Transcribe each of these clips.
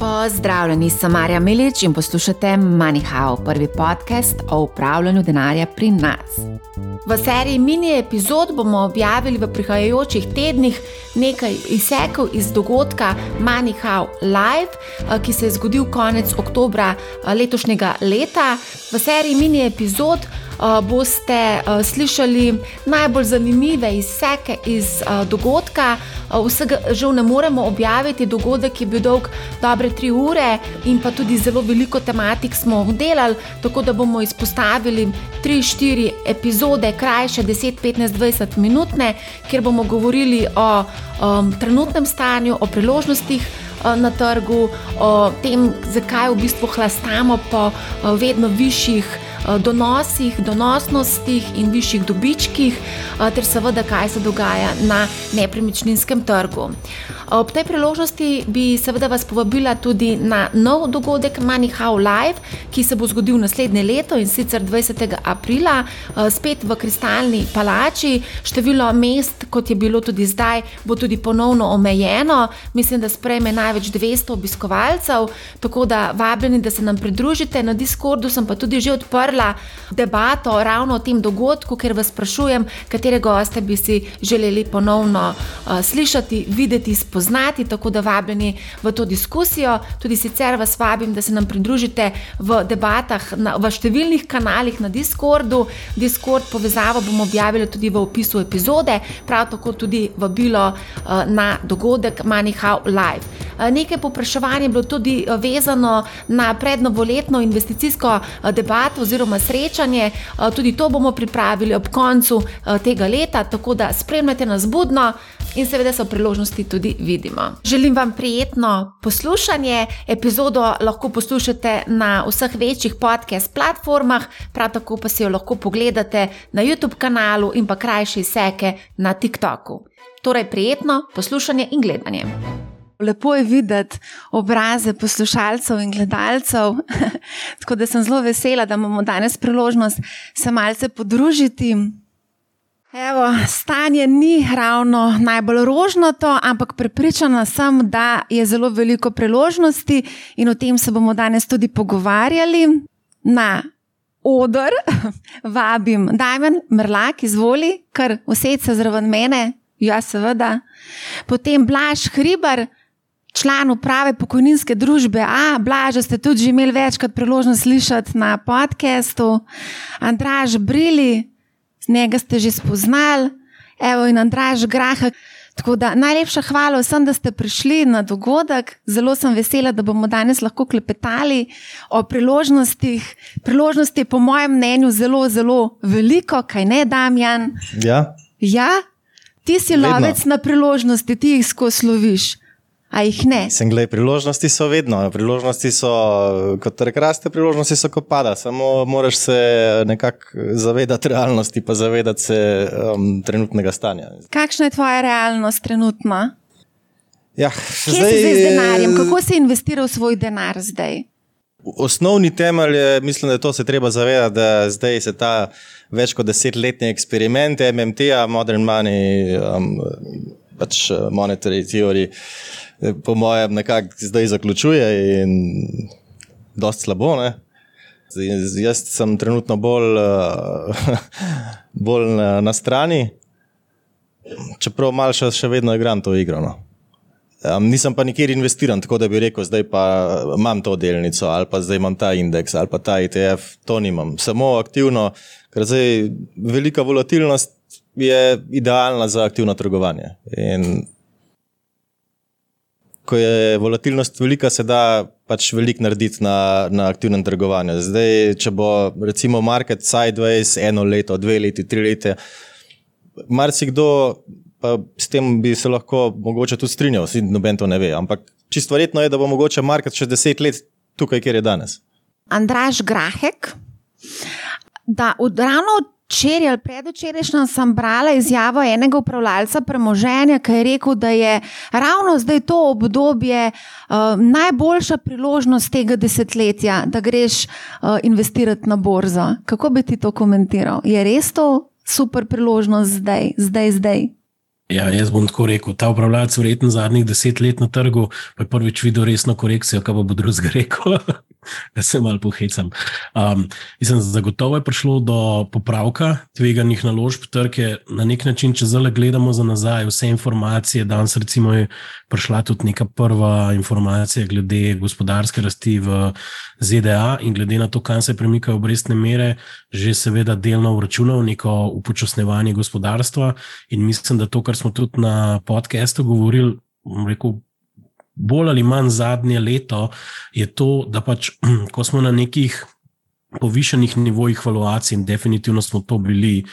Pozdravljeni, sem Marja Milič in poslušate MoneyHow, prvi podcast o upravljanju denarja pri nas. V seriji mini epizod bomo objavili v prihajajočih tednih nekaj izsekov iz dogodka MoneyHow Live, eh, ki se je zgodil konec oktobra eh, letošnjega leta. V seriji mini epizod boste uh, slišali najbolj zanimive izseke iz uh, dogodka. Vsega žal ne moremo objaviti, dogodek je bil dolg dobre tri ure in pa tudi zelo veliko tematik smo obdelali, tako da bomo izpostavili 3-4 epizode, krajše 10, 15, 20 minutne, kjer bomo govorili o um, trenutnem stanju, o priložnostih. Na trgu, o tem, zakaj v bistvu hlastamo po vedno višjih Eh, donosih, donosnostih in višjih dobičkih, eh, ter seveda, kaj se dogaja na nepremičninskem trgu. Ob tej priložnosti bi seveda vas povabila tudi na nov dogodek MoneyHow Live, ki se bo zgodil naslednje leto in sicer 20. aprila, eh, spet v Kristalni palači. Število mest, kot je bilo tudi zdaj, bo tudi ponovno omejeno. Mislim, da sprejme največ 200 obiskovalcev, tako da vabljeni, da se nam pridružite. Na Discordu sem pa tudi že odprla debato ravno o tem dogodku, ker vas sprašujem, katere goste bi si želeli ponovno uh, slišati, videti, spoznati tako da vabljeni v to diskusijo. Tudi sicer vas vabim, da se nam pridružite v debatah na, v številnih kanalih na Discordu. Discord povezavo bomo objavili tudi v opisu epizode, prav tako tudi vabilo uh, na dogodek MoneyHow Live. Uh, nekaj popraševanja je bilo tudi vezano na prednovoletno investicijsko debato oziroma srečanje. Uh, tudi to bomo pripravili ob koncu uh, tega leta, tako da spremljate nas budno in seveda so priložnosti tudi vidimo. Želim vam prijetno poslušanje. Epizodo lahko poslušate na vseh večjih podcast platformah, prav tako pa si jo lahko pogledate na YouTube kanalu in pa krajše izseke na TikToku. Torej, prijetno poslušanje in gledanje. Lepo je videti obraze poslušalcev in gledalcev, tako da sem zelo vesela, da imamo danes priložnost se malce podružiti. Evo, stanje ni ravno najbolj rožnato, ampak prepričana sem, da je zelo veliko priložnosti in o tem se bomo danes tudi pogovarjali. Na odr vabim Dajmen Mrlak, izvoli, kar vse zraven mene, ja, seveda. Potem Blaž Hribar, član uprave pokojninske družbe A, Blaž, ste tudi že imeli večkrat priložnost slišati na podkastu, Andraž Brili njega ste že spoznali, evo in Andraž Graha. Tako da najlepša hvala vsem, da ste prišli na dogodek. Zelo sem vesela, da bomo danes lahko klepetali o priložnostih. Priložnosti je, po mojem mnenju, zelo, zelo veliko, kaj ne, Damjan? Ja. ja? Ti si Vedno. lovec na priložnosti, ti jih skozi sloviš. A jih ne? Sem gledal, priložnosti so vedno, priložnosti so kot raste, priložnosti so kot pada. Samo moraš se nekako zavedati realnosti, pa zavedati se um, trenutnega stanja. Kakšna je tvoja realnost trenutno? Ja, Kje zdaj, si zdaj z denarjem? Kako si investiral svoj denar zdaj? Osnovni temelj je, mislim, da je to se treba zavedati, da zdaj se ta več kot desetletni eksperiment MMT-a, Modern Money, um, pač uh, Monetary Theory po mojem, nekako zdaj zaključuje in dosta slabo. Ne? Jaz sem trenutno bolj, uh, bolj na, na strani, čeprav malo še, še vedno igram to igro. No. Um, nisem pa nikjer investiran, tako da bi rekel, zdaj pa imam to delnico ali pa zdaj imam ta indeks ali pa ta ETF, to nimam. Samo aktivno, ker zdaj velika volatilnost je idealna za aktivno trgovanje. In ko je volatilnost velika, se da pač veliko narediti na, na aktivnem trgovanju. Zdaj, če bo recimo market sideways eno leto, dve leti, tri leta, marsikdo pa s tem bi se lahko mogoče tudi strinjal, vsi noben to ne ve. Ampak čisto verjetno je, da bo mogoče market še deset let tukaj, kjer je danes. Andraš Grahek, da od ravno od Včeraj ali predvčerajšnjem sem brala izjavo enega upravljalca premoženja, ki je rekel, da je ravno zdaj to obdobje uh, najboljša priložnost tega desetletja, da greš uh, investirati na borzo. Kako bi ti to komentiral? Je res to super priložnost zdaj, zdaj, zdaj? Ja, jaz bom tako rekel. Ta upravljalec, verjetno zadnjih deset let na trgu, pa je prvič videl resno korekcijo, kaj bo drugega rekel. da se malo pohecam. Um, zagotovo je prišlo do popravka tveganih naložb, trg je na nek način, če zdaj gledamo za nazaj, vse informacije. Danes, recimo, je prišla tudi neka prva informacija glede gospodarske rasti v ZDA in glede na to, kam se premikajo obrestne mere, že seveda delno vračunajo neko upočasnevanje gospodarstva. In mislim, da to, kar smo tudi na podkastu govorili, rekel, bolj ali manj zadnje leto, je to, da pač, ko smo na nekih povišenih nivojih valuacij, in definitivno smo to bili,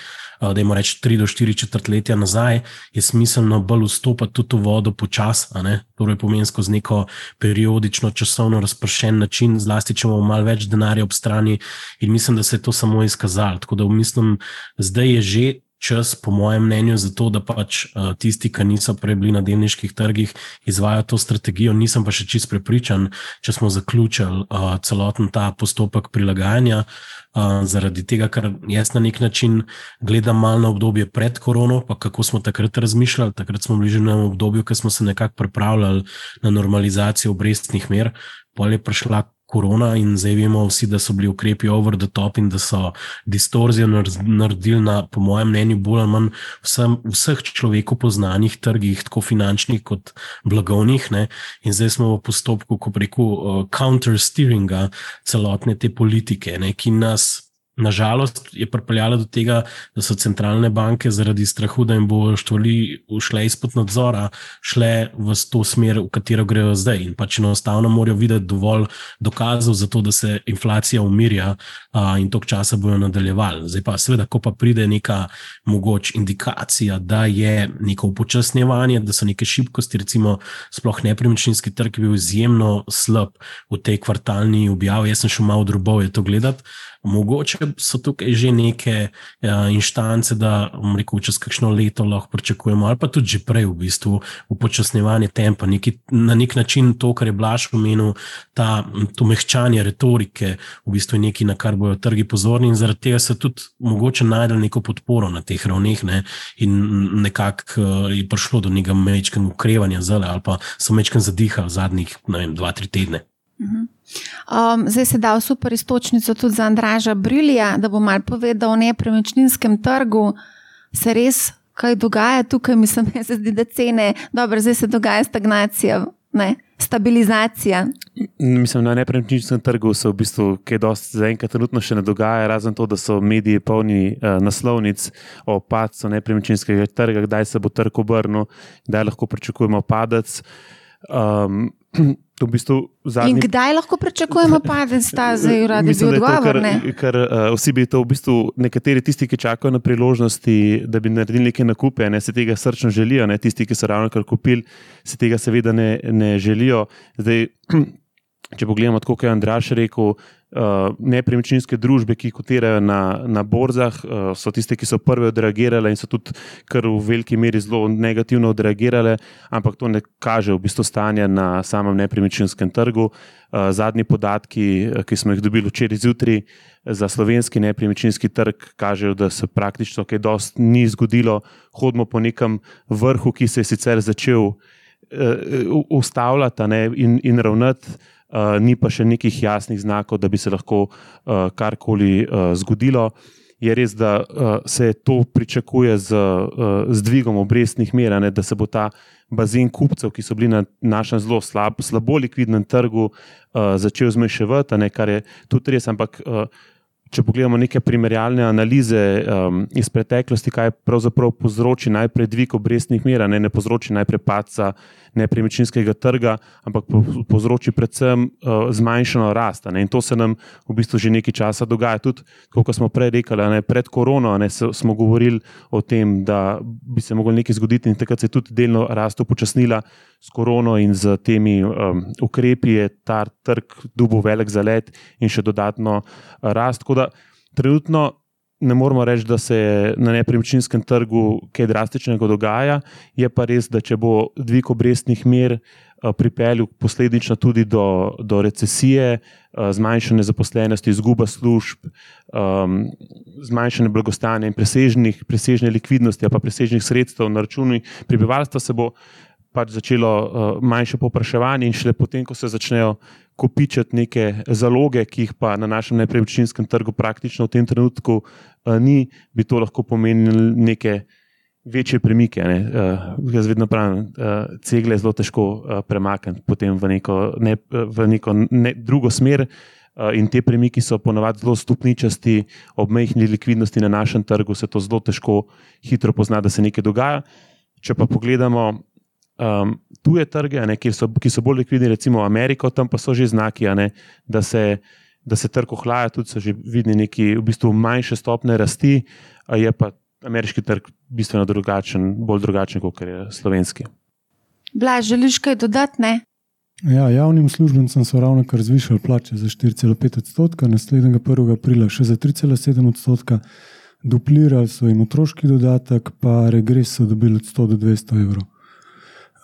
da imamo reči, tri do štiri četrtletja nazaj, je smiselno bolj vstopati tudi v vodo počasno, torej pomensko z neko periodično, časovno razpršen način, zlasti če imamo malo več denarja ob strani, in mislim, da se je to samo izkazalo. Tako da mislim, zdaj je že čas, po mojem mnenju, za to, da pač uh, tisti, ki niso prej bili na delniških trgih, izvajo to strategijo. Nisem pa še čist prepričan, če smo zaključili uh, celoten ta postopek prilagajanja. Uh, zaradi tega, ker jaz na nek način gledam malo na obdobje pred korono, pa kako smo takrat razmišljali. Takrat smo bili že na obdobju, ki smo se nekako pripravljali na normalizacijo obrestnih mer, pa je prišla korona in zdaj vemo vsi, da so bili ukrepi over the top in da so distorzijo naredili na, po mojem mnenju, bolj ali manj vsem, vseh človeku poznanih trgih, tako finančnih kot blagovnih. Ne? In zdaj smo v postopku, ko preko uh, counter-steeringa celotne te politike, ne? ki nas nažalost je pripeljala do tega, da so centralne banke zaradi strahu, da jim bo štvoli ušle izpod nadzora, šle v to smer, v katero grejo zdaj. In pač enostavno morajo videti dovolj dokazov za to, da se inflacija umirja a, in tok časa bojo nadaljevali. Zdaj pa seveda, ko pa pride neka mogoč indikacija, da je neko upočasnjevanje, da so neke šibkosti, recimo sploh nepremičninski trg bil izjemno slab v tej kvartalni objavi, jaz sem šel malo drobove to gledati. Mogoče so tukaj že neke uh, inštance, da rekel, čez kakšno leto lahko pričakujemo, ali pa tudi že prej, v bistvu, upočasnjevanje tempa, neki, na nek način to, kar je Blaž omenil, ta, to mehčanje retorike, v bistvu je nekaj, na kar bodo trgi pozorni in zaradi tega se tudi mogoče najdel neko podporo na teh ravneh ne, in nekako uh, je prišlo do nekega mečkega ukrevanja zale ali pa so mečkega zadiha v zadnjih, ne vem, dva, tri tedne. Um, zdaj se da super istočnico tudi za Andraža Brilija, da bo mal povedal o nepremičninskem trgu. Se res kaj dogaja tukaj, mislim, da se zdi, da cene, dobro, zdaj se dogaja stagnacija, ne, stabilizacija. Mislim, na nepremičninskem trgu se v bistvu kaj dosti zaenkrat trenutno še ne dogaja, razen to, da so mediji polni uh, naslovnic o padcu nepremičninskega trga, kdaj se bo trg obrnil, kdaj lahko pričakujemo padec. Um, V bistvu zadnji... In kdaj lahko pričakujemo padec, ta zdaj radi bi odgovor? Ker, ker uh, vsi bi to v bistvu, nekateri tisti, ki čakajo na priložnosti, da bi naredili neke nakupe, ne se tega srčno želijo, ne tisti, ki so ravno kar kupili, se tega seveda ne, ne želijo. Zdaj, če pogledamo, kot je Andraš rekel, uh, nepremičninske družbe, ki kotirajo na, na borzah, uh, so tiste, ki so prve odreagirale in so tudi kar v veliki meri zelo negativno odreagirale, ampak to ne kaže v bistvu stanja na samem nepremičninskem trgu. Uh, zadnji podatki, ki smo jih dobili včeraj zjutraj za slovenski nepremičninski trg, kažejo, da se praktično kaj dosti ni zgodilo. Hodimo po nekem vrhu, ki se je sicer začel uh, ustavljati in, in ravnati. Eh, ni pa še nekih jasnih znakov, da bi se lahko uh, karkoli uh, zgodilo. Je res, da uh, se to pričakuje z, uh, z dvigom obrestnih mer, ne, da se bo ta bazen kupcev, ki so bili na našem zelo slab, slabo likvidnem trgu, uh, začel zmanjševati, kar je tudi res. Ampak uh, če pogledamo neke primerjalne analize um, iz preteklosti, kaj pravzaprav povzroči najprej dvig obrestnih mer, ne, ne povzroči najprej paca nepremičninskega trga, ampak povzroči predvsem uh, zmanjšano rast. Ne, in to se nam v bistvu že nekaj časa dogaja. Tudi, kot smo prej rekli, ne, pred korono ne, smo govorili o tem, da bi se lahko nekaj zgoditi, in takrat se je tudi delno rast upočasnila s korono in z temi um, ukrepi je ta trg dubo velik zalet in še dodatno uh, rast. Tako da trenutno ne moramo reči, da se na nepremičninskem trgu kaj drastičnega dogaja. Je pa res, da če bo dvig obrestnih mer pripeljal posledično tudi do, do recesije, zmanjšane zaposlenosti, izguba služb, um, zmanjšane blagostanja in presežne likvidnosti, pa presežnih sredstev na računu prebivalstva, se bo pač začelo uh, manjše popraševanje in šele potem, ko se začnejo kopičati neke zaloge, ki jih pa na našem nepremičninskem trgu praktično v tem trenutku uh, ni, bi to lahko pomenilo neke večje premike. Ne. Uh, jaz vedno pravim, uh, cegle je zelo težko uh, premakniti potem v neko, ne, v neko ne, drugo smer. In te premiki so ponovadi zelo stopničasti, ob mehki likvidnosti na našem trgu se to zelo težko hitro pozna, da se nekaj dogaja. Če pa pogledamo um, tuje trge, ne, ki, so, ki so bolj likvidni, recimo Ameriko, tam pa so že znaki, ne, da, se, da se trg ohlaja, tudi so že vidni neki v bistvu manjše stopne rasti, je pa ameriški trg bistveno drugačen, bolj drugačen kot je slovenski. Blaž, želiš kaj dodati? Ne? Ja, javnim službencem so ravno kar zvišali plače za 4,5 odstotka, naslednjega 1. aprila še za 3,7 odstotka, duplirali so jim otroški dodatek, pa regres so dobili od 100 do 200 evrov.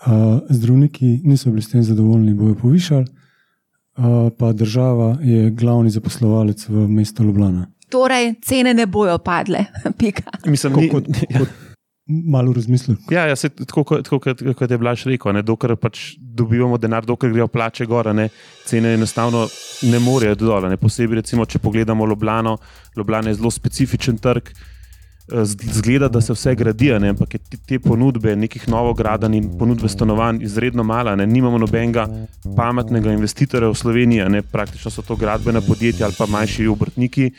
Uh, zdravniki niso bili s tem zadovoljni, bojo povišali, uh, pa država je glavni zaposlovalec v mestu Ljubljana torej cene ne bojo padle. Mislim, kot, kot, kot malo razmislil. Ja, ja se, tako, tako kot, kot je Blaž rekel, ne, dokler pač dobivamo denar, dokler grejo plače gor, ne, cene enostavno ne morejo dol. Posebej, recimo, če pogledamo Ljubljano, Ljubljana je zelo specifičen trg. Zgleda, da se vse gradi, ne, ampak te, te ponudbe, nekih novogradenj in ponudbe stanovanj, izredno mala. Ne. Nimamo nobenega pametnega investitorja v Sloveniji, ne. praktično so to gradbena podjetja ali pa manjši obrtniki.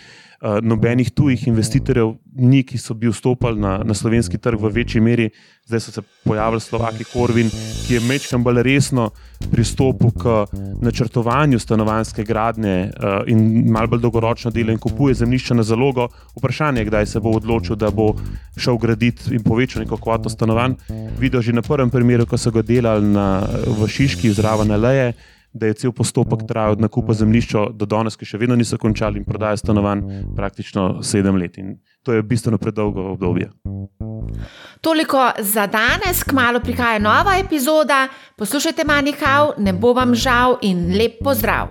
Eh, nobenih tujih investitorjev ni, ki so bi vstopili na, na slovenski trg v večji meri. Zdaj so se pojavili Slovaki Korvin, ki je mečkam bolj resno pristopil k načrtovanju stanovanske gradnje uh, in mal bolj dolgoročno dela in kupuje zemljišče na zalogo. Vprašanje je, kdaj se bo odločil, da bo šel graditi in povečal neko kvoto stanovanj. Videl že na prvem primeru, ko so ga delali na, v Šiški, zraven Leje da je cel postopek trajal od nakupa zemljišča do danes, ki še vedno niso končali in prodajajo stanovanj, praktično sedem let. In to je bistveno predolgo obdobje. Toliko za danes, kmalo prihaja nova epizoda. Poslušajte, manjkav, ne bo vam žal in lep pozdrav.